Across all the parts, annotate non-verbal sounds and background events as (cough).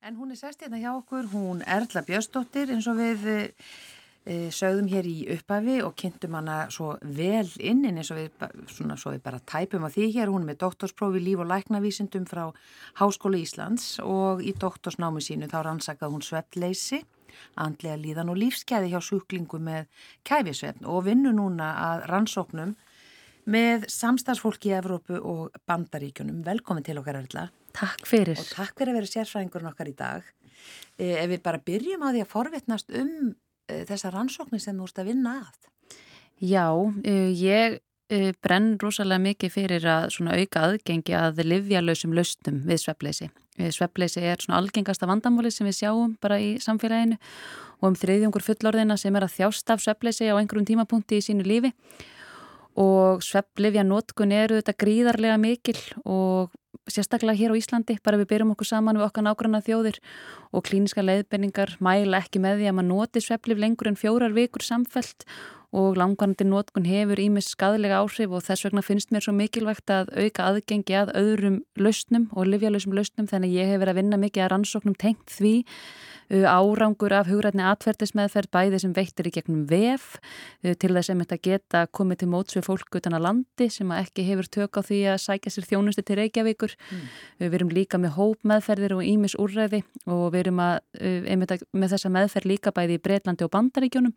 En hún er sest hérna hjá okkur, hún Erla Björnsdóttir eins og við e, sögðum hér í upphafi og kynntum hana svo vel inn eins og við, svona, við bara tæpum á því hér. Hún er með doktorsprófi líf og læknavísindum frá Háskóla Íslands og í doktorsnámi sínu þá rannsakað hún svepleysi, andlega líðan og lífskeiði hjá sjúklingu með kæfisvefn og vinnu núna að rannsóknum með samstagsfólki í Evrópu og bandaríkjunum. Velkomin til okkar Erla. Takk fyrir. Og takk fyrir að vera sérfræðingurinn okkar í dag. Eh, ef við bara byrjum á því að forvittnast um eh, þessa rannsóknir sem þú ert að vinna að. Já, uh, ég brenn rosalega mikið fyrir að auka aðgengi að livjalösum laustum við sveppleysi. Sveppleysi er svona algengasta vandamáli sem við sjáum bara í samfélaginu og um þriðjungur fullorðina sem er að þjást af sveppleysi á einhverjum tímapunkti í sínu lífi og svepplifja nótkun eru þetta gríðarlega mikil og sérstaklega hér á Íslandi, bara við byrjum okkur saman við okkar nágranna þjóðir. Og klíniska leiðbenningar mæla ekki með því að maður noti svepplif lengur en fjórar vikur samfelt og langvarandi nótkun hefur ímis skadlega áhrif og þess vegna finnst mér svo mikilvægt að auka aðgengi að öðrum lausnum og livjalösum lausnum þannig ég hef verið að vinna mikið að rannsóknum tengt því árangur af hugrætni atverðismeðferð bæði sem veittir í gegnum VF til þess að þetta geta komið til móts við fólk utan að landi sem að ekki hefur tök á því að sækja sér þjónusti til Reykjavíkur. Mm. Við erum líka með hópmeðferðir og ímis úrræði og við erum að, með þessa meðferð líka bæði í Breitlandi og Bandaríkjónum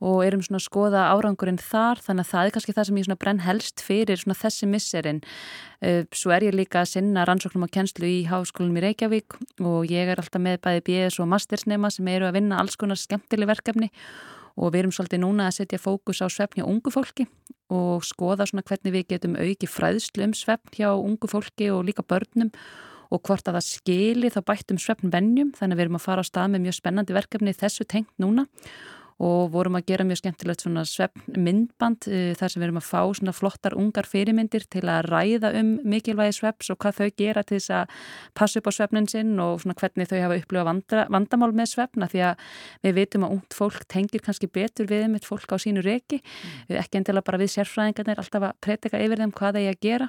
og erum svona að skoða árangurinn þar þannig að það er kannski það sem ég svona brenn helst fyrir svona þessi misserinn uh, svo er ég líka að sinna rannsóknum og kennslu í háskólum í Reykjavík og ég er alltaf með bæði BS og mastersnema sem eru að vinna alls konar skemmtileg verkefni og við erum svolítið núna að setja fókus á svefn hjá ungu fólki og skoða svona hvernig við getum auki fræðslu um svefn hjá ungu fólki og líka börnum og hvort að það skili þá bættum svefnvennjum þannig að við erum að fara á stað með mjög spennandi verkefni þessu tengt núna og vorum að gera mjög skemmtilegt svona svefn myndband uh, þar sem við erum að fá svona flottar ungar fyrirmyndir til að ræða um mikilvægi svefs og hvað þau gera til þess að passa upp á svefnin sinn og svona hvernig þau hafa upplifað vandamál með svefna því að við vitum að ungt fólk tengir kannski betur við um eitt fólk á sínu reki, mm. ekki endilega bara við sérfræðingarnir alltaf að predika yfir þeim hvað þeir að gera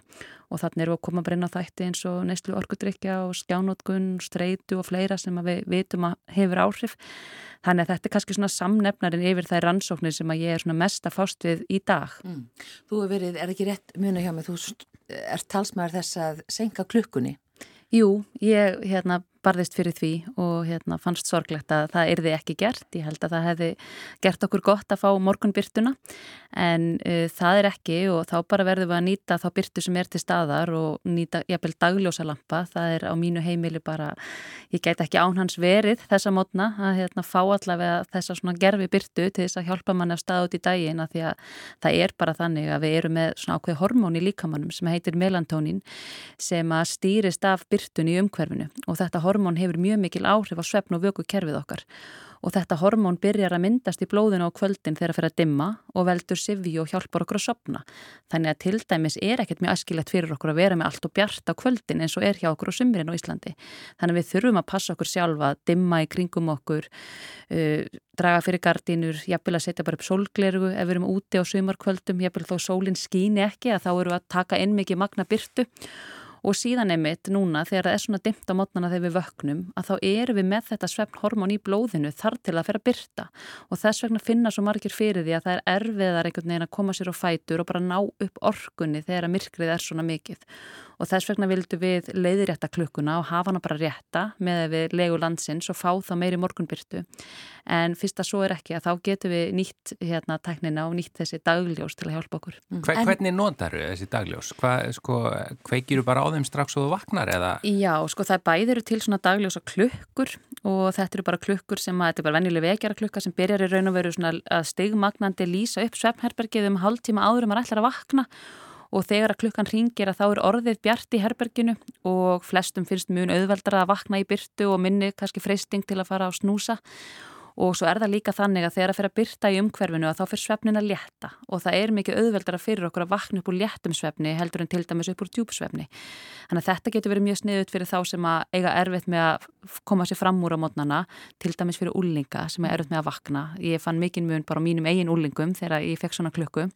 og þannig við að koma að brenna þætti eins og neyslu orkudrykja og skjánótkun, streitu og fleira sem við vitum að hefur áhrif Þannig að þetta er kannski svona samnefnarinn yfir þær rannsóknir sem að ég er svona mest að fást við í dag. Mm. Þú hefur verið, er ekki rétt muna hjá mig, þú ert talsmaður þess að senka klukkunni? Jú, ég hérna barðist fyrir því og hérna, fannst sorglegt að það erði ekki gert. Ég held að það hefði gert okkur gott að fá morgunbyrtuna en uh, það er ekki og þá bara verðum við að nýta þá byrtu sem er til staðar og nýta jafnvel dagljósalampa. Það er á mínu heimili bara, ég gæti ekki án hans verið þessa mótna að hérna, fá allavega þessa svona gerfi byrtu til þess að hjálpa manni að staða út í daginn að því að það er bara þannig að við erum með svona ákveð hormón í líkamannum sem heitir melantónin sem að stýrist af byrtun í umhverfinu og þetta hormón hefur mjög mikil áhrif á svefn og vöku kerfið okkar og þetta hormón byrjar að myndast í blóðinu á kvöldin þegar það fyrir að dimma og veldur sivi og hjálpar okkur að sopna. Þannig að til dæmis er ekkert mjög askilett fyrir okkur að vera með allt og bjart á kvöldin eins og er hjá okkur á sumrin á Íslandi. Þannig að við þurfum að passa okkur sjálfa, dimma í kringum okkur, uh, draga fyrir gardínur, jafnvel að setja bara upp sólglerugu ef við erum úti á sumarkvöldum, jafnvel þó sólinn skýni ekki að þá eru að taka inn mikið magna byrtu og síðan einmitt núna þegar það er svona dimt á mótnana þegar við vöknum að þá eru við með þetta svefnhormón í blóðinu þar til að fyrir að byrta og þess vegna finna svo margir fyrir því að það er erfiðar einhvern veginn að koma sér á fætur og bara ná upp orkunni þegar að myrkrið er svona mikið og þess vegna vildu við leiðirétta klukkuna og hafa hana bara rétta með við legu landsins og fá þá meiri morgunbyrtu en fyrst að svo er ekki að þá getum við nýtt hérna tæknina og nýtt þessi dagljós til að hjálpa okkur. Mm. Hver, hvernig notar þessi dagljós? Hvað, sko, kveikir þú bara á þeim strax og þú vaknar eða? Já, sko það bæðir eru til svona dagljósa klukkur og þetta eru bara klukkur sem að, þetta er bara vennileg vekjara klukka sem byrjar í raun og veru svona að stigmagnandi lýsa upp svefnherbergið um hálftíma áður um að ætla að vakna og þegar að klukkan ringir að þá er orðið bjart í herberginu og flestum finnst mjög auðveldara að vakna í byrtu og minni kannski freysting til að fara á snúsa og svo er það líka þannig að þegar það fyrir að byrta í umhverfinu að þá fyrir svefnin að létta og það er mikið auðveldara fyrir okkur að vakna upp úr léttum svefni heldur en til dæmis upp úr djúpsvefni. Þannig að þetta getur verið mjög sniðut fyrir þá sem að eiga erfitt með að koma sér fram úr á mótnana, til dæmis fyrir úllinga sem er erfitt með að vakna. Ég fann mikinn mun bara á mínum eigin úllingum þegar ég fekk svona klukku.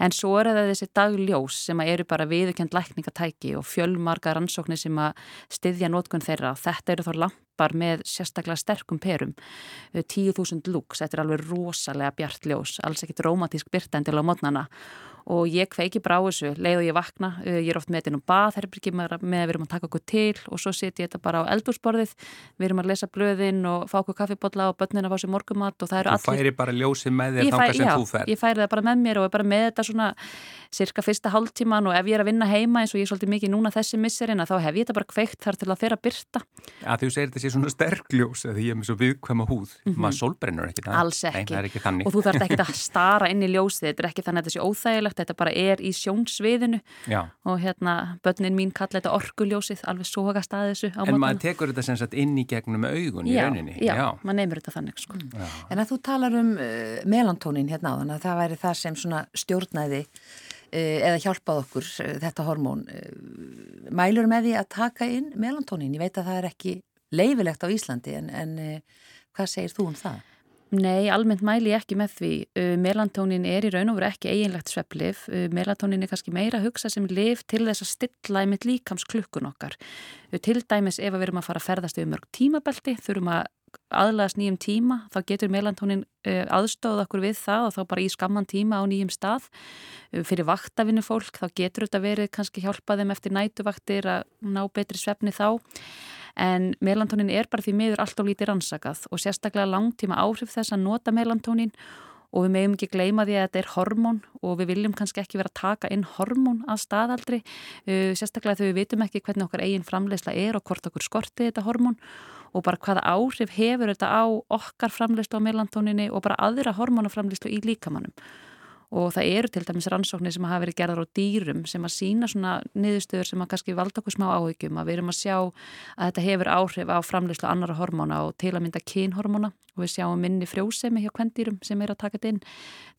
En svo er það þessi dagljós sem eru bara viðukjönd lækningatæki og fjölmarga rannsóknir sem að styðja nótkun þeirra. Þetta eru þá lampar með sérstaklega sterkum perum. 10.000 lux, þetta er alveg rosalega bjart ljós, alls ekkit romantísk byrtendil á mótnana og ég kveiki bara á þessu, leið og ég vakna uh, ég er oft með þetta á baðherbyrgi með að við erum að taka okkur til og svo setjum ég þetta bara á eldúsborðið, við erum að lesa blöðin og fá okkur kaffibotla og börnin að fá sér morgumat og það eru allir Þú færi bara ljósið með þér þángar sem já, þú fer ég færi það bara með mér og er bara með þetta svona cirka fyrsta hálftíman og ef ég er að vinna heima eins og ég er svolítið mikið núna þessi misserinn þá hef ég þetta bara kveikt þar til að þeirra byrta að Þú segir þetta sé svona sterkljós því ég er með svo viðkvæma húð. Mm -hmm. maður solbrennur ekki Alls ekki. Nei, ekki og þú þarf ekki að (laughs) stara inn í ljósið þetta er ekki þannig að þetta sé óþægilegt þetta bara er í sjónsviðinu Já. og hérna börnin mín kalla þetta orkuljósið alveg sógast að þessu En maður tekur þetta sem sagt inn í gegnum augun í já, rauninni Já, já. maður neymur þetta þannig sko. En að þú talar um uh, melantónin hérna á þannig að það væri það sem svona stjórnæði uh, eða hjálpað okkur uh, þetta hormón mælur með því að taka inn melantónin, ég veit að það er ekki leifilegt á Íslandi en, en hvað segir þú um það? Nei, almennt mæli ég ekki með því. Melantónin er í raun og veru ekki eiginlegt svepplif. Melantónin er kannski meira að hugsa sem lif til þess að stilla einmitt líkams klukkun okkar. Til dæmis ef við erum að fara að ferðast yfir mörg tímabelti, þurfum að aðlæðast nýjum tíma, þá getur melantónin aðstóða okkur við það og þá bara í skamman tíma á nýjum stað. Fyrir vaktavinu fólk, þá getur þetta verið kannski hjálpaðum eftir nætuvaktir að ná betri svefni þá en melantónin er bara því miður allt og lítið rannsakað og sérstaklega langtíma áhrif þess að nota melantónin og við meðum ekki gleyma því að þetta er hormón og við viljum kannski ekki vera að taka inn hormón að staðaldri, uh, sérstaklega þegar við vitum ekki hvernig okkar eigin framleysla er og hvort okkur skorti þetta hormón og bara hvaða áhrif hefur þetta á okkar framleyslu á melantóninni og bara aðra hormónaframleyslu í líkamannum og það eru til dæmis rannsóknir sem hafa verið gerðar á dýrum sem að sína svona niðurstöður sem að kannski valda okkur smá áhyggjum að við erum að sjá að þetta hefur áhrif á framleyslu annara hormóna og til að mynda kynhormóna. Og við sjáum minni frjósemi hjá kvendýrum sem er að taka þetta inn.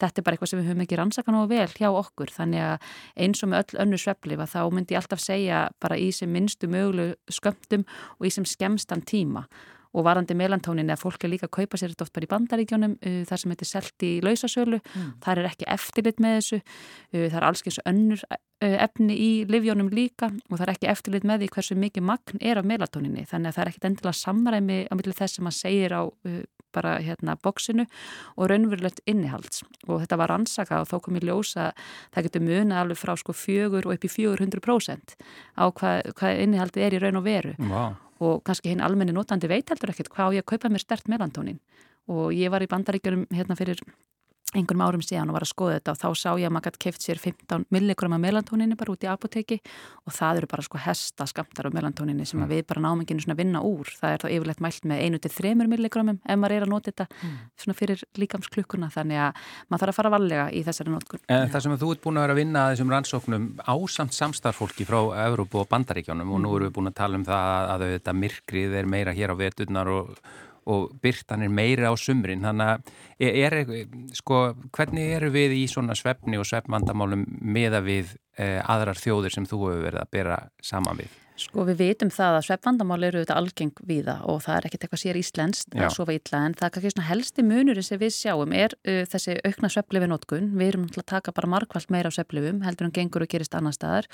Þetta er bara eitthvað sem við höfum ekki rannsakan á vel hjá okkur. Þannig að eins og með öll önnu sveplifa þá myndi ég alltaf segja bara í sem minnstu möglu skömmtum og í sem skemstan tíma og varandi melantónin eða fólk er líka að kaupa sér þetta oft bara í bandaríkjónum uh, þar sem þetta er selt í lausasölu. Mm. þar er ekki eftirlit með þessu. Uh, það er alls eins og önnur uh, efni í livjónum líka og það er ekki eftirlit með því hversu mikið magn er af melantóninni þannig að það er ekkit endilega samræmi á millir þess sem maður segir á uh, bara hérna bóksinu og raunverulegt innihalds. Og þetta var ansaka og þó kom ég ljósa það getur muna alveg frá sko fjögur og upp í 400% á hvað, hvað innihaldið er í raun og veru. Wow og kannski hinn almenni notandi veit heldur ekkert hvað á ég að kaupa mér stert melantónin og ég var í bandaríkjörum hérna fyrir einhverjum árum síðan og var að skoða þetta og þá sá ég að maður gæti keift sér 15 milligram af melantóninni bara út í apoteki og það eru bara sko hesta skamtar af melantóninni sem mm. við bara náminginu svona vinna úr það er þá yfirleitt mælt með 1-3 milligramum ef maður er að nota þetta mm. svona fyrir líkamsklukkuna þannig að maður þarf að fara valega í þessari notkun. En það sem þú ert búin að vera að vinna að þessum rannsóknum ásamt samstarfólki frá Európu og Bandaríkjónum mm. og nú mm. erum við búin að og byrtan er meira á sumrin þannig að er, er, sko, hvernig eru við í svona svefni og svefnvandamálum meða við eh, aðrar þjóðir sem þú hefur verið að bera saman við? Sko við veitum það að sveppvandamál eru auðvitað algeng við það og það er ekkert eitthvað sér íslenskt að sofa illa en það er kannski svona helsti munurinn sem við sjáum er uh, þessi aukna svepplifi notkun. Við erum að taka bara markvallt meira á svepplifum heldur en gengur og gerist annar staðar.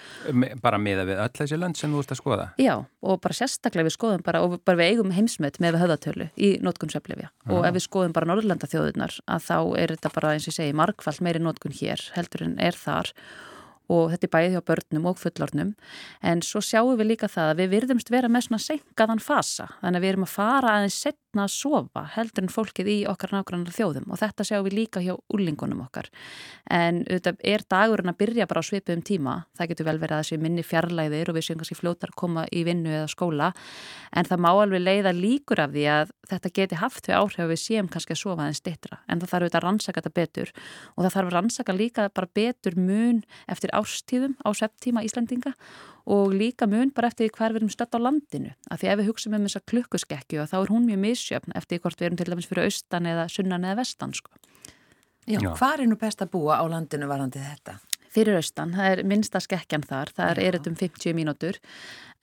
Bara meða við öll þessi lönd sem þú ert að skoða? Já og bara sérstaklega við skoðum bara og bara við eigum heimsmet með við höfðatölu í notkun svepplifi og ef við skoðum bara Norrlanda þjóðunar að þá er þetta bara eins og ég segi markvallt meiri notkun hér heldur en er þar og þetta er bæðið hjá börnum og fullornum en svo sjáum við líka það að við virðumst vera með svona senkaðan fasa. Þannig að við erum að fara aðeins setna að sofa heldur en fólkið í okkar nákvæmlega þjóðum. Og þetta sjáum við líka hjá úlingunum okkar. En auðvitað er dagurinn að byrja bara á svipuðum tíma. Það getur vel verið að þessi minni fjarlæðir og við séum kannski fljótar að koma í vinnu eða skóla. En það má alveg leiða líkur af því að þetta geti haft við áhrif að við séum kannski að sofa aðeins stittra en það þarf auðvitað að rannsaka þetta betur og það þarf að rannsaka líka bara betur mun eftir ástíðum á septíma Íslandinga og líka mun bara eftir hver við erum stött á landinu. Af því ef við hugsaum um þessa klukkuskekkju þá er hún mjög misjöfn eftir hvort við erum til dæmis fyrir austan eða sunnan eða vestan sko. Já, Já. hvað er nú best að búa á landinu varandi þetta? Fyrir austan, það er minnsta skekkjan þar, það er um 50 mínútur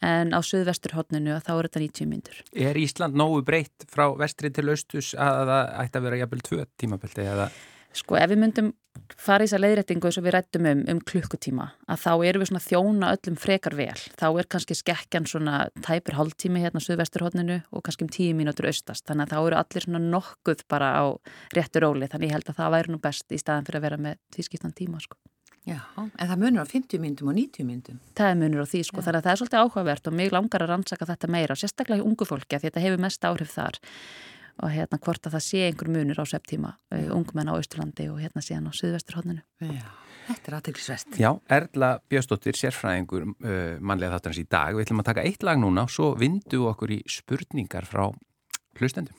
en á söðvesturhóttninu þá er þetta 90 mínútur. Er Ísland nógu breytt frá vestri til austus að það ætti að vera jafnvel tvö tímaböldi eða? Sko ef við myndum fara í þess að leiðrættingu eins og við rættum um, um klukkutíma að þá erum við svona þjóna öllum frekar vel þá er kannski skekkjan svona tæpur hálftími hérna á Suðvesturhóttninu og kannski um tíu mínútur austast þannig að þá eru allir svona nokkuð bara á réttu róli þannig ég held að það væri nú best í staðan fyrir að vera með tvískiptan tíma sko. Já, en það munur á 50 myndum og 90 myndum. Það er munur á því sko, Já. þannig að það er svolítið áhugavert og mig langar að rannsaka þetta meira, sérstaklega í ungu fólki að þetta hefur mest áhrif þar og hérna hvort að það sé einhver munur á septíma uh, eh, ungmenn á Ísturlandi og hérna síðan á Suðvesturhóðninu. Já, þetta er aðtilsvest. Já, Erla Björnsdóttir, sérfræðingur uh, mannlega þáttanins í dag. Við ætlum að taka eitt lag núna og svo vindu okkur í spurningar frá hlustendum.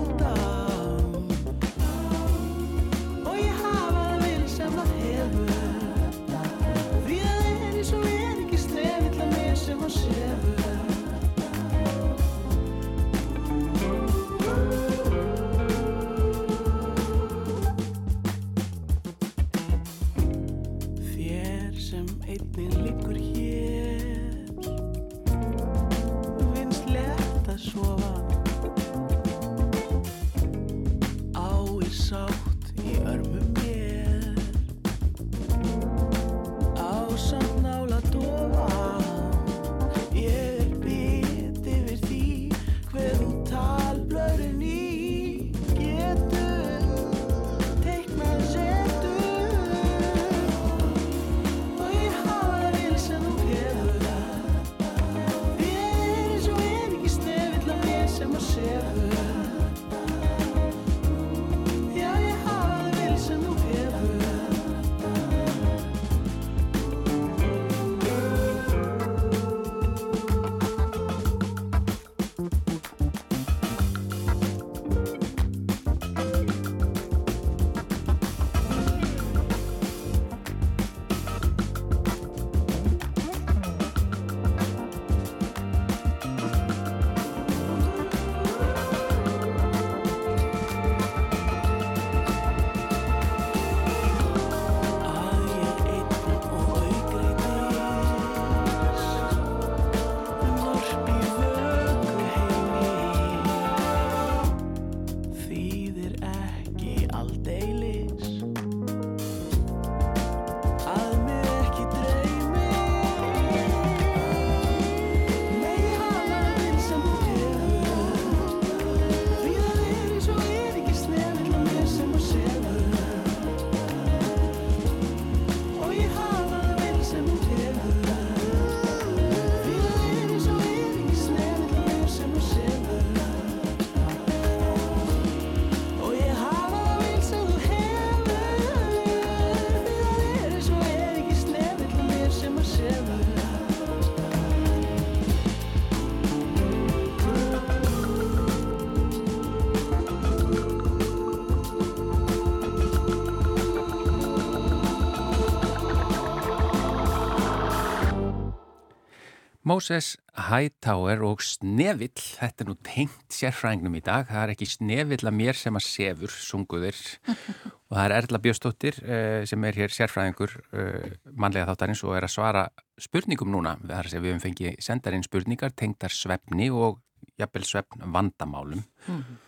Moses Hightower og Snevill, þetta er nú tengt sérfræðingnum í dag, það er ekki Snevill að mér sem að sefur sunguðir (laughs) og það er Erla Björnstóttir uh, sem er hér sérfræðingur uh, mannlega þáttarins og er að svara spurningum núna, það er að segja við höfum fengið sendarinn spurningar, tengtar svefni og jafnvel svefn vandamálum mm -hmm.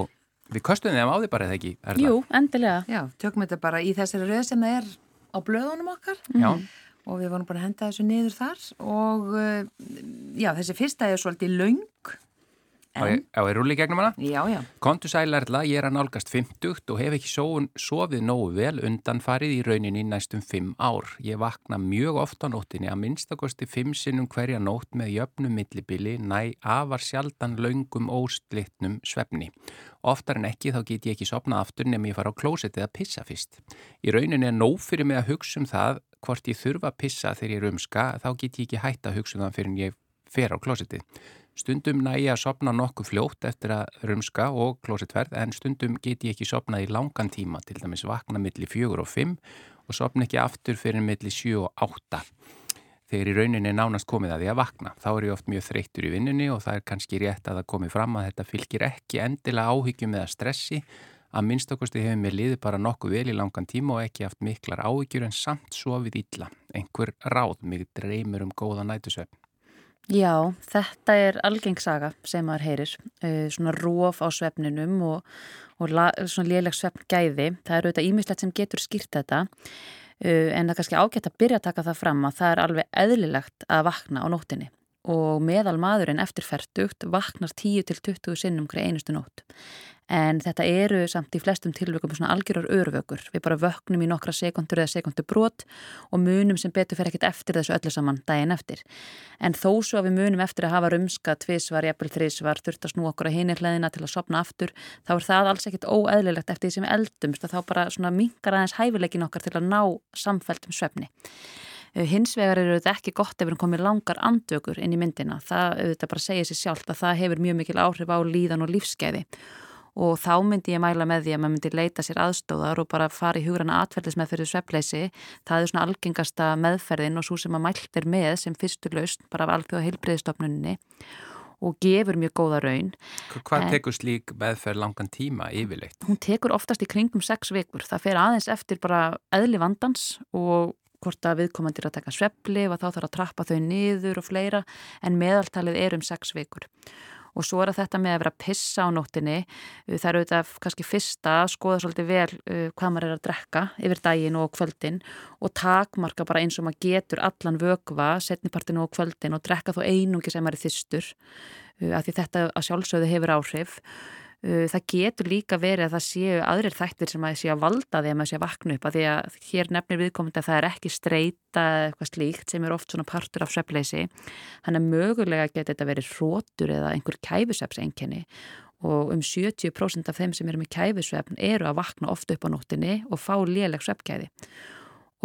og við kostum þeim á því bara eða ekki Erla? Jú, endilega. Já, tökum þetta bara í þessari röð sem það er á blöðunum okkar. Já. Mm -hmm og við vorum bara að henda þessu niður þar og eh, já, þessi fyrsta er svolítið laung En, á er rúli gegnum hana? Já, já. Kontu sælarla, ég er að nálgast 50 og hef ekki sóun sofið nógu vel undan farið í rauninni næstum 5 ár. Ég vakna mjög ofta á nóttinni að minnstakosti 5 sinnum hverja nótt með jöfnum millibili næ afar sjaldan laungum óslittnum svefni. Oftar en ekki þá get ég ekki sopnað aftur nefnum ég fara á klósetið að pissa fyrst. Í rauninni er nóg fyrir mig að hugsa um það hvort ég þurfa að pissa þegar ég er umska þá get ég ekki hægt að hugsa um það fyrir en ég fer á klósetið. Stundum næ ég að sopna nokkuð fljótt eftir að rumska og klósetverð en stundum get ég ekki sopnað í langan tíma, til dæmis vakna millir fjögur og fimm og sopna ekki aftur fyrir millir sjö og átta. þegar í rauninni er nánast komið að því að vakna. Þá er ég oft mjög þreyttur í vinnunni og það er kannski rétt að það komi fram að þetta fylgir ekki endilega áhyggjum eða stressi að minnstakosti hefur mér liðið bara nokkuð vel í langan tíma og ekki haft miklar áhyggjur en samt sofið illa. Einhver ráð mig dreymur um góða nætusvefn. Já, þetta er algengsaga sem maður heyrir, uh, svona róf á svefninum og, og la, svona léleg svefngæði. Það eru auðvitað ímislegt sem getur skýrt þetta uh, en það er kannski ágætt að byrja að taka það fram að það er alveg eðlilegt að vakna á nóttinni og meðal maðurinn eftirferdugt vaknar 10-20 sinnum hver einustu nótt en þetta eru samt í flestum tilvökum svona algjörar örvökur. Við bara vöknum í nokkra sekundur eða sekundur brot og munum sem betur fer ekkit eftir þessu öllu saman daginn eftir. En þó svo að við munum eftir að hafa rumska tvísvar, jafnvel þrísvar, þurft að snú okkur að hinir hlæðina til að sopna aftur, þá er það alls ekkit óeðlilegt eftir því sem eldumst að þá bara svona mingar aðeins hæfileikin okkar til að ná samfæltum svefni. Hins vegar eru þetta ekki gott ef við komum langar andökur inn í myndina. Það, þetta bara segir sér sjálft að það hefur mjög mikil áhrif á líðan og lífskeiði og þá myndi ég mæla með því að maður myndi leita sér aðstóðar og bara fara í hugrana atverðismeðferði svepleysi. Það er svona algengasta meðferðin og svo sem maður mælt er með sem fyrstur laust bara af alþjóða heilbreyðistofnunni og gefur mjög góða raun. Hvað tekur slík meðferð langan tíma yfirleitt? Hún tekur oftast í kringum sex vikur. Það fer aðeins eftir bara eðli vandans og hvort að viðkomandir að taka svepli og þá þarf að trappa þau niður og fleira en meðaltalið er um sex vikur. Og svo er þetta með að vera að pissa á nóttinni uh, það eru auðvitað kannski fyrsta að skoða svolítið vel uh, hvað maður er að drekka yfir daginn og kvöldin og takmarka bara eins og maður getur allan vögva setnipartinu og kvöldin og drekka þó einungi sem er þýstur uh, af því þetta að sjálfsögðu hefur áhrif það getur líka verið að það séu aðrir þættir sem að séu að valda að maður séu að vakna upp að því að hér nefnir viðkomandi að það er ekki streyta eitthvað slíkt sem er oft svona partur af söfleysi. Þannig að mögulega getur þetta verið hrótur eða einhver kæfisöpsenginni og um 70% af þeim sem eru með kæfisöpn eru að vakna ofta upp á nóttinni og fá léleg söpkæði.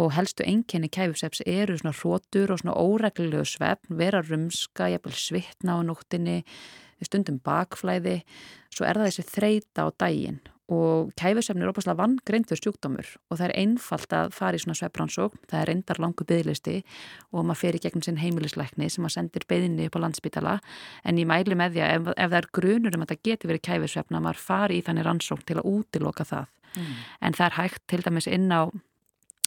Og helstu enginni kæfisöps eru svona hrótur og svona óreglulegu svefn, vera rumska, jæfnvel svitna á nóttinni, stundum bakflæði, svo er það þessi þreita á dægin og kæfisvefn er opaslega vangreindur sjúkdómur og það er einfalt að fara í svona svefbransók, það er reyndar langu byggðlisti og maður fer í gegnum sinn heimilisleikni sem maður sendir beðinni upp á landsbytala en ég mæli með því að ef, ef það er grunur um að það geti verið kæfisvefn að maður fari í þannig rannsók til að útiloka það. Mm. en það er hægt til dæmis inn á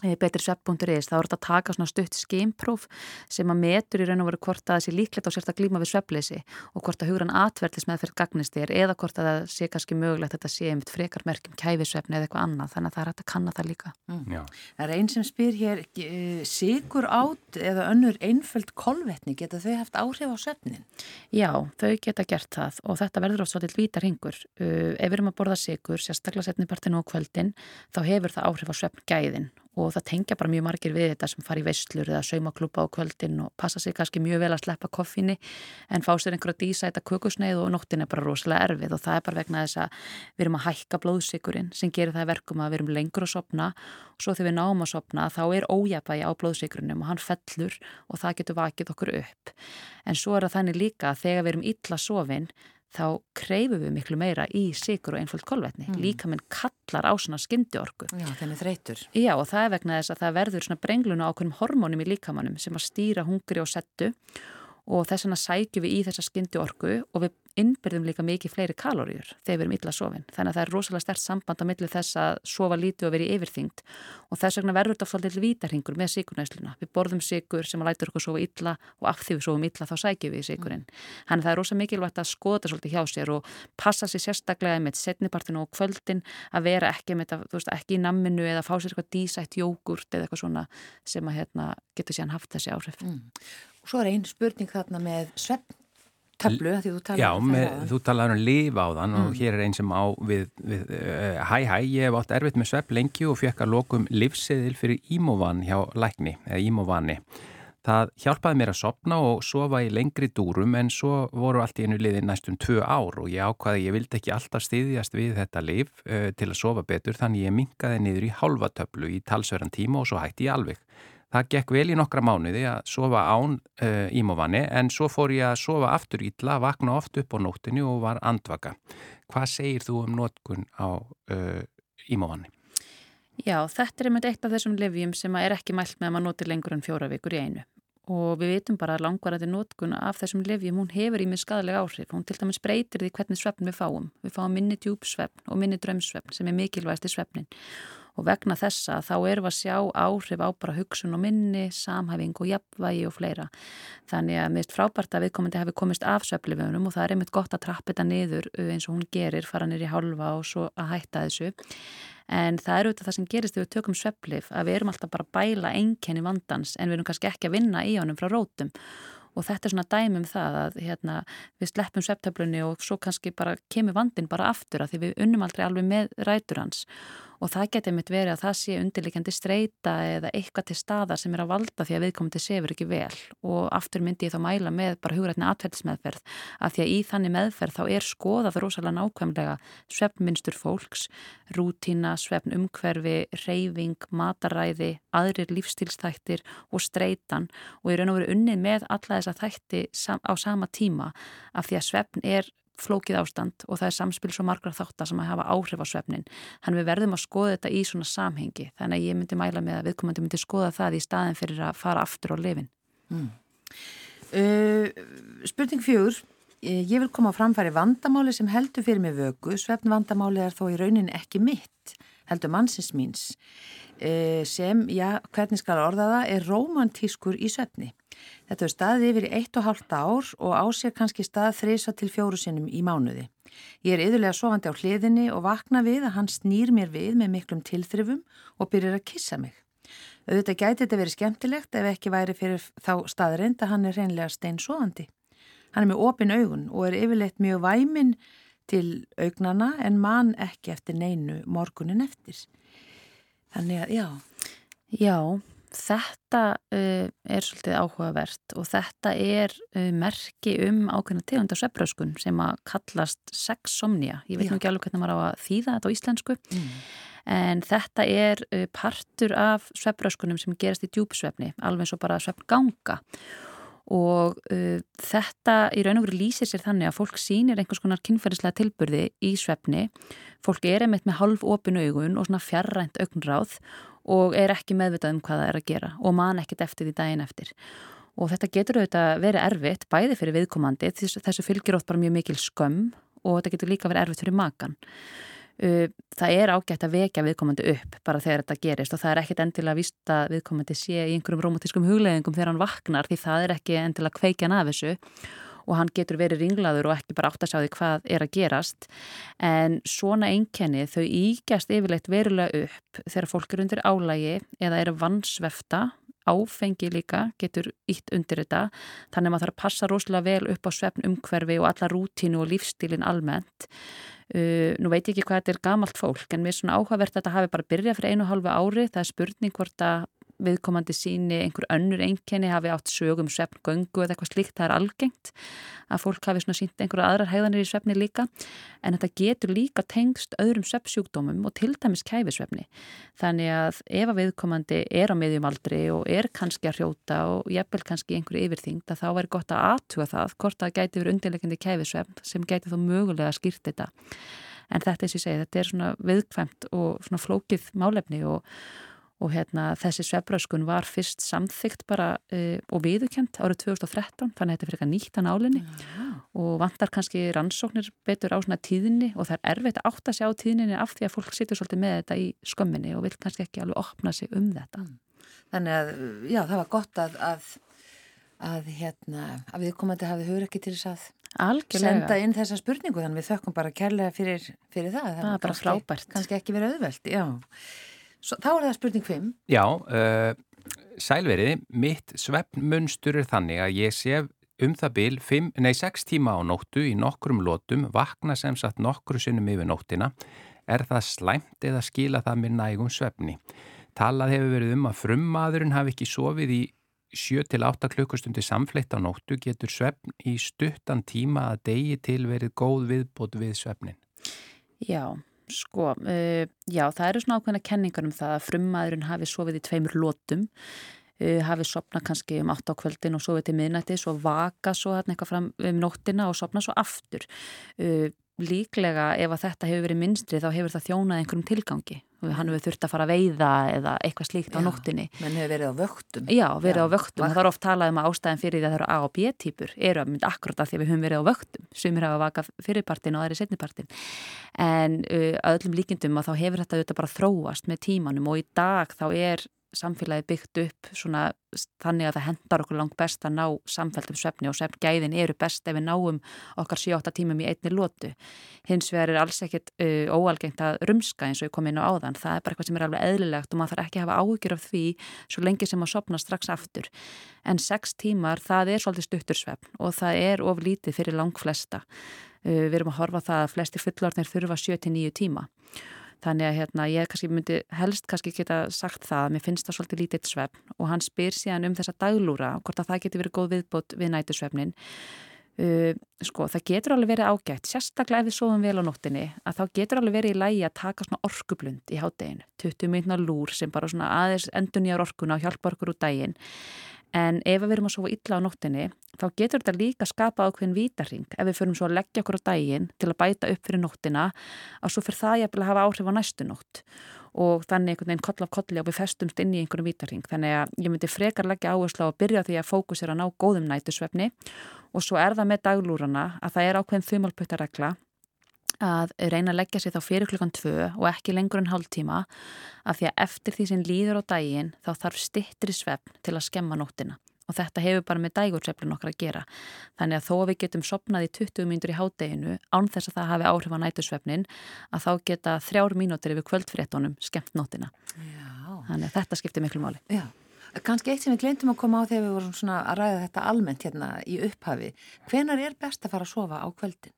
Eh, betrirsvepp.is, þá er þetta að taka svona stutt skeimpróf sem að metur í raun og veru hvort að það sé líklegt á sérst að glíma við sveppleysi og hvort að hugran atverðlis með fyrir gagnist þér eða hvort að það sé kannski mögulegt að þetta sé einmitt frekar merkjum kæfisvefni eða eitthvað annað þannig að það er hægt að kanna það líka mm. Það er einn sem spyr hér eh, sigur átt eða önnur einföld kolvetni, geta þau haft áhrif á svefnin? Já, þau geta gert það og þetta verður oft svolítið vítar hingur uh, ef við erum að borða sigur, sérstaklega setnipartinu og kvöldin, þá hefur það áhrif á svefngæðin og það tengja bara mjög margir við þetta sem fari í veistlur eða saumaklúpa á kvöldin og passa sig kannski mjög vel að sleppa koffinni en fá sér einhverja dísæta kukusneið og nóttin er bara rosalega erfið og það er bara vegna þess að við erum að hækka blóðsikurinn sem gerir það verkum að við erum lengur að sopna og svo þegar við náum að sopna þá er ójæfægi á blóðsikurinnum og hann fellur og það getur vakið okkur upp. En svo er það þannig líka að þegar við erum illa sofinn þá kreifum við miklu meira í sigur og einföld kolvetni. Mm. Líka minn kallar á svona skyndi-orku. Já, þenni þreytur. Já, og það er vegna þess að það verður svona brengluna á okkurum hormónum í líkamannum sem að stýra hungri og settu og þess vegna sækjum við í þessa skyndi-orku og við innbyrðum líka mikið fleiri kalóriur þegar við erum illa sofin. Þannig að það er rosalega stert samband á millu þess að sofa lítið og verið yfirþyngd og þess vegna verður þetta svolítið vítarhingur með sigurnæsluna. Við borðum sigur sem að lætur okkur sofa illa og af því við sofum illa þá sækjum við sigurinn. Þannig að það er rosalega mikilvægt að skoða þetta svolítið hjá sér og passa sér sérstaklega með setnipartinu og kvöldin að vera ekki, með, veist, ekki í namminu eða fá sér eitthvað dísætt jógurt eða eitthvað svona sem að hérna, getur síðan haft þessi áhrif. Mm. Og svo er einn spurning þarna með svepp töflu því þú talaði um það. Já, þú talaði um líf á þann mm. og hér er einn sem á við, við uh, hæ hæ, ég hef átt erfitt með svepp lengi og fekk að lokum livseðil fyrir ímóvan hjá lækni, eða ímóvani. Það hjálpaði mér að sopna og sofa í lengri dúrum en svo voru allt í einu liði næstum tvö ár og ég ákvaði að ég vildi ekki alltaf stiðjast við þetta liv uh, til að sofa betur þannig ég minkaði niður í halva töflu í talsverðan tíma og svo hætti ég alveg. Það gekk vel í nokkra mánuði að sofa án uh, ímóvanni en svo fór ég að sofa aftur ítla, vakna oft upp á nóttinu og var andvaka. Hvað segir þú um nótkun á uh, ímóvanni? Já, þetta er með eitt af þessum lefjum sem er ekki mælt með að maður noti lengur en fjóra vikur í einu og við veitum bara að langvarandi nótkun af þessum lifjum, hún hefur í mig skadalega áhrif. Hún til dæmis breytir því hvernig svefn við fáum. Við fáum minni djúpsvefn og minni drömsvefn sem er mikilvægst í svefnin og vegna þessa þá erum við að sjá áhrif á bara hugsun og minni, samhæfing og jafnvægi og fleira. Þannig að mist frábært að viðkomandi hafi komist af söflifunum og það er einmitt gott að trappa þetta niður eins og hún gerir, fara nýri hálfa og svo að hætta þessu. En það er auðvitað það sem gerist þegar við tökum söflif að við erum alltaf bara að bæla enkenni vandans en við erum kannski ekki að vinna í honum frá rótum og þetta er svona dæmum það að hérna, við sleppum septöflunni og svo kannski bara kemur vandin bara aftur að því við unnum aldrei alveg með rætur hans og það getur mitt verið að það sé undirleikandi streyta eða eitthvað til staðar sem er að valda því að viðkomandi sefur ekki vel. Og aftur myndi ég þá mæla með bara hugrætni atverðismeðferð að því að í þannig meðferð þá er skoðað rosalega nákvæmlega svefnmynstur fólks, rútína, svefn umhverfi, reyfing, mataræði, aðrir lífstílstættir og streytan og ég raun og veru unnið með alla þessa þætti á sama tíma af því að svefn er flókið ástand og það er samspil svo margra þáttar sem að hafa áhrif á svefnin. Þannig við verðum að skoða þetta í svona samhengi. Þannig að ég myndi mæla með að viðkomandi myndi skoða það í staðin fyrir að fara aftur á lifin. Mm. Uh, spurning fjögur. Ég vil koma framfæri vandamáli sem heldur fyrir mig vögu. Svefn vandamáli er þó í raunin ekki mitt, heldur mannsins míns. Uh, sem, já, hvernig skal orða það, er romantískur í svefni. Þetta er staðið yfir í eitt og hálft ár og á sér kannski stað þreysa til fjóru sinnum í mánuði. Ég er yðurlega sofandi á hliðinni og vakna við að hann snýr mér við með miklum tilþrifum og byrjar að kissa mig. Auðvitað gæti þetta verið skemmtilegt ef ekki væri fyrir þá staðrind að hann er reynlega stein sofandi. Hann er með opin augun og er yfirleitt mjög væmin til augnana en mann ekki eftir neinu morgunin eftir. Þannig að já. Já, Þetta uh, er svolítið áhugavert og þetta er uh, merki um ákveðna tegunda svepröskun sem að kallast sexsomnia. Ég veit nú ekki alveg hvernig maður á að þýða þetta á íslensku mm. en þetta er uh, partur af svepröskunum sem gerast í djúpsvefni, alveg eins og bara svefnganga og þetta í raun og veru lýsir sér þannig að fólk sýnir einhvers konar kynferðislega tilburði í svefni. Fólk er einmitt með halv opinu augun og svona fjarrænt augnráð og er ekki meðvitað um hvað það er að gera og man ekkit eftir því daginn eftir. Og þetta getur auðvitað verið erfitt bæði fyrir viðkomandi, þessu fylgir ótt bara mjög mikil skömm og þetta getur líka verið erfitt fyrir makan. Það er ágætt að vekja viðkomandi upp bara þegar þetta gerist og það er ekkit endilega að vista viðkomandi sé í einhverjum romantískum hugleðingum þegar hann vaknar því það er ekki endilega kveikjan af þessu og hann getur verið ringlaður og ekki bara átt að sjá því hvað er að gerast. En svona einkenni þau ígjast yfirleitt verulega upp þegar fólk er undir álægi eða eru vannsvefta áfengi líka getur ítt undir þetta. Þannig að maður þarf að passa rosalega vel upp á svefn umhverfi og alla rútínu og lífstílin almennt uh, nú veit ég ekki hvað þetta er gamalt fólk en mér er svona áhugavert að þetta hafi bara byrjað fyrir einu halvu ári það er spurning hvort að viðkomandi síni einhver önnur einkenni hafi átt sögum svefn, göngu eða eitthvað slíkt, það er algengt að fólk hafi svona sínt einhverja aðrar hæðanir í svefni líka. En þetta getur líka tengst öðrum svefnsjúkdómum og til dæmis kæfisvefni. Þannig að ef að viðkomandi er á miðjum aldri og er kannski að hrjóta og jafnvel kannski einhverju yfirþyngd að þá væri gott að aðtuga það hvort það gæti verið undirleikandi kæfisvefn sem gæti þó mögulega að skýrt þetta. En þetta, eins og ég segi, þetta er svona viðkvæmt og svona flókið málefni og og hérna, þessi svefbröskun var fyrst samþygt bara uh, og viðukent árið 2013 þannig að þetta fyrir eitthvað nýtt að nálinni ja. og vantar kannski rannsóknir betur á svona tíðinni og það er erfitt að átta sig á tíðinni af því að fólk situr svolítið með þetta í skömminni og vil kannski ekki alveg opna sig um þetta. Mm. Þannig að, já, það var gott að, að, að, hérna, að viðkomandi hafið hugur ekki til þess að Algjörlega. senda inn þessa spurningu þannig við þökkum bara kærlega fyrir, fyrir það. Það er bara frábært. Kannski ekki verið auðvelt, já. Svo, þá er það spurning 5. Já, uh, sælveriði, mitt svefnmunstur er þannig að ég sé um það bil 6 tíma á nóttu í nokkrum lótum, vakna sem sagt nokkru sinnum yfir nóttina. Er það slæmt eða skila það með nægum svefni? Talað hefur verið um að frummaðurinn hafi ekki sofið í 7-8 klukkustundi samfleitt á nóttu getur svefn í stuttan tíma að degi til verið góð viðbót við svefnin. Já, Sko, uh, já, það eru svona ákveðna kenningar um það að frummaðurinn hafi sofið í tveimur lótum, uh, hafi sopnað kannski um 8 á kvöldin og sofið til miðnætti, svo vaka svo hérna eitthvað fram um nóttina og sopnað svo aftur. Uh, líklega ef að þetta hefur verið minnstri þá hefur það þjónað einhverjum tilgangi. Hann hefur þurft að fara að veiða eða eitthvað slíkt Já, á nóttinni menn hefur verið á vöktum Já, verið Já, á vöktum og það er oft talað um að ástæðin fyrir því að það eru A og B típur eru að mynda akkurat að því að við höfum verið á vöktum sumir hafa vakað fyrirpartin og aðri setnipartin en uh, að öllum líkindum að þá hefur þetta auðvitað bara þróast með tímanum og í dag þá er samfélagi byggt upp svona þannig að það hendar okkur langt best að ná samfélgum svefni og svefngæðin eru best ef við náum okkar 7-8 tímum í einni lótu. Hins vegar er alls ekkit uh, óalgengt að rumska eins og ég kom inn á áðan. Það er bara eitthvað sem er alveg eðlilegt og maður þarf ekki að hafa áhyggjur af því svo lengi sem að sopna strax aftur. En 6 tímar það er svolítið stuttur svefn og það er of lítið fyrir lang flesta. Uh, við erum að horfa það að flesti fullorðnir þurfa 7-9 tíma. Þannig að hérna, ég kannski myndi helst kannski geta sagt það að mér finnst það svolítið lítið svefn og hann spyr síðan um þessa daglúra hvort að það getur verið góð viðbót við nætusvefnin. Uh, sko, það getur alveg verið ágætt, sérstaklega ef við sofum vel á nóttinni, að þá getur alveg verið í lægi að taka svona orkublund í hátteginu, 20 minna lúr sem bara svona aðeins endur nýjar orkuna og hjálpa orkur úr daginn En ef við erum að sofa illa á nóttinni, þá getur þetta líka skapa ákveðin vítarring ef við förum svo að leggja okkur á daginn til að bæta upp fyrir nóttina að svo fyrir það ég að hafa áhrif á næstu nótt. Og þannig einhvern veginn koll af kolli og við festumst inn í einhverjum vítarring. Þannig að ég myndi frekar leggja áherslu á að byrja því að fókusera að ná góðum nætusvefni og svo er það með daglúrana að það er ákveðin þumalputtaregla að reyna að leggja sér þá fyrir klukkan tvö og ekki lengur en hálf tíma af því að eftir því sem líður á daginn þá þarf stittri svefn til að skemma nóttina og þetta hefur bara með dægursveflun okkar að gera. Þannig að þó að við getum sopnað í 20 mínútur í hádeginu án þess að það hafi áhrif á nætusvefnin að þá geta þrjár mínútur yfir kvöldfréttonum skemmt nóttina. Já. Þannig að þetta skiptir miklu máli. Já. Kanski eitt sem við gleyndum að koma á þegar við vorum að ræða þetta almennt hérna í upphafi. Hvenar er best að fara að sofa á kvöldin?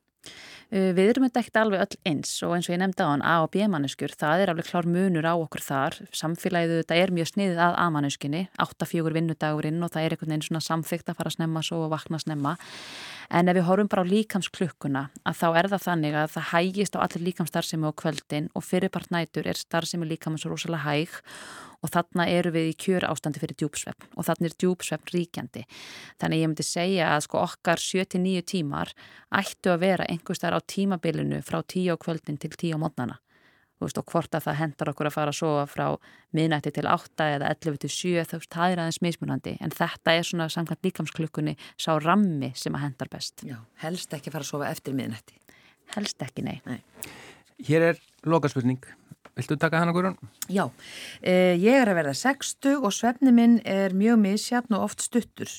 Uh, við erum þetta ekkert alveg öll eins og eins og ég nefndi á hann A og B manneskur, það er alveg klár munur á okkur þar. Samfélagið þetta er mjög sniðið að A manneskinni, 8-4 vinnudagurinn og það er einhvern veginn svona samþygt að fara að snemma svo og vakna að snemma. En ef við horfum bara á líkamsklukkuna að þá er það þannig að það hægist á allir líkamstarfsemi á kvöldin og fyrirpart nætur er starfsemi líkamans svo rosalega hæg og þarna eru við í kjör ástandi fyrir djúpsvefn og þarna er djúpsvefn ríkjandi. Þannig ég myndi segja að sko okkar 7-9 tímar ættu að vera einhverstaðar á tímabilinu frá 10 á kvöldin til 10 á mótnana. Veist, og hvort að það hendar okkur að fara að sofa frá miðnætti til 8 eða 11 til 7 þá veist, það er aðeins mismunandi en þetta er svona samkvæmt líkamsklukkunni sá rammi sem að hendar best Já, helst ekki fara að sofa eftir miðnætti Helst ekki, nei, nei. Hér er lokaspurning Viltu taka hana Guðrún? Já, eh, ég er að verða 60 og svefni minn er mjög misjafn og oft stuttur.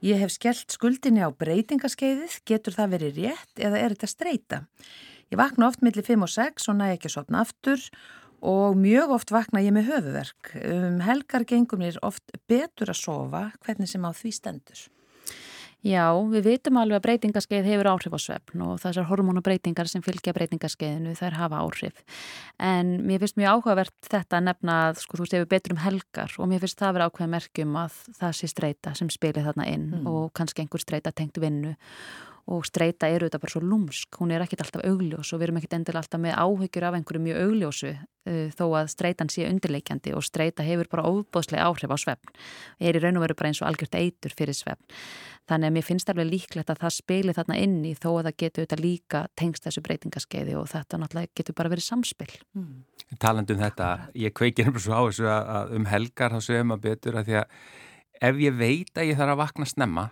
Ég hef skellt skuldinni á breytingaskeiðið, getur það verið rétt eða er þetta streyta? Ég vakna oft millir 5 og 6 og næ ekki að sopna aftur og mjög oft vakna ég með höfuverk. Um helgar gengum mér oft betur að sofa hvernig sem á því stendur. Já, við vitum alveg að breytingaskeið hefur áhrif á svefn og þessar hormonabreitingar sem fylgja breytingaskeiðinu þær hafa áhrif. En mér finnst mjög áhugavert þetta að nefna að sko, þú stefur betur um helgar og mér finnst það að vera ákveð merkjum að það sé streyta sem spilir þarna inn mm. og kannski einhver streyta tengt vinnu og streyta eru þetta bara svo lúmsk, hún er ekkit alltaf augljós og við erum ekkit endilega alltaf með áhyggjur af einhverju mjög augljósu uh, þó að streytan sé undirleikjandi og streyta hefur bara óbóðslega áhrif á svefn. Er í raun og veru bara eins og algjört eitur fyrir svefn. Þannig að mér finnst alveg líklegt að það spili þarna inni þó að það getur auðvitað líka tengst þessu breytingaskeiði og þetta náttúrulega getur bara verið samspil. Mm. Talandum þetta, ég kveikir um svo á þessu að um helgar þá segum að betur að því að ef ég veit að ég þarf að vakna snemma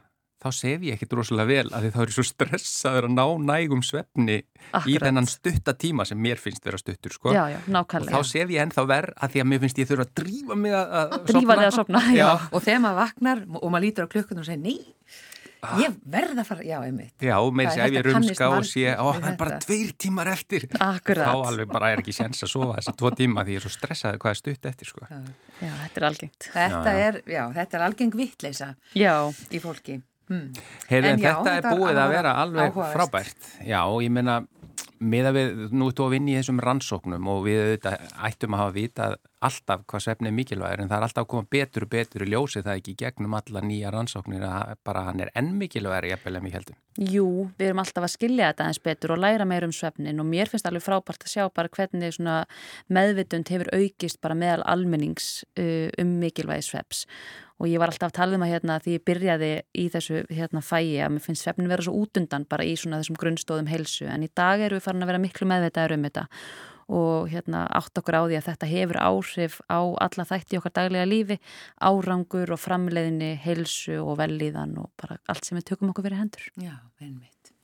þá sef ég ekkert rosalega vel að því þá er ég svo stressaður að ná nægum svefni Akkurat. í þennan stuttatíma sem mér finnst vera stuttur sko. Já, já. Og þá sef ég ennþá verð að því að mér finnst ég þurfa að drífa mig að sopna. Drífa þig að sopna, já. já. Og þegar maður vaknar og maður lítur á klukkunum og segir, nei, ah. ég verð að fara, já, einmitt. Já, með þess að ef ég rumska og sé, ó, það er bara tveir tímar eftir. Akkurat. Þá alveg bara er ekki séns að sofa þessi tvo tíma því ég er svo stressaður hvað er stutt eftir sko. Já, þetta er algengt. Þetta er, já, þetta er algeng vittleisa í fólki. Hmm. Heyrðu, en, en já, þetta er búið að vera alveg áhugaðist. frábært. Já, ég meina, með að við, nú ertu að vinna í þessum rannsóknum og við auðvitað ættum að hafa vita alltaf hvað svefni er mikilvægir en það er alltaf að koma betur og betur í ljósi það ekki gegnum alla nýja rannsóknir að bara hann er enn mikilvægir jafnvel en við heldum. Jú, við erum alltaf að skilja þetta eins betur og læra meir um svefnin og mér finnst alveg frábært að sjá bara hvernig meðvitund hefur aukist bara meðal almennings uh, um mikilvægi svefs og ég var alltaf að tala um að hérna því ég byrjaði í þessu hérna fæi að mér finnst svefnin vera svo útundan bara í svona þessum grunnstóðum helsu en í dag eru við farin að vera miklu meðvitaður um þetta og hérna átt okkur á því að þetta hefur áhrif á alla þætti okkar daglega lífi, árangur og framleiðinni, helsu og velíðan og bara allt sem við tökum okkur verið hendur. Já, einmitt.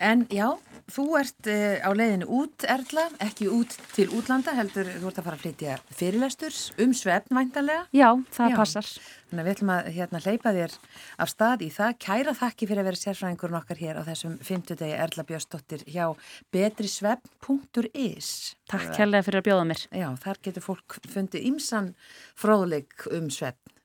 En já, þú ert uh, á leiðinu út, Erla, ekki út til útlanda, heldur þú ert að fara að flytja fyrirlesturs um svefn væntanlega. Já, það Já. passar. Þannig að við ætlum að hérna, hleypa þér af stað í það. Kæra þakki fyrir að vera sérfræðingurinn okkar hér á þessum fymtudegi Erla Björnsdóttir hjá betrisvefn.is. Takk kærlega fyrir að bjóða mér. Já, þar getur fólk fundið ímsan fróðleik um svefn.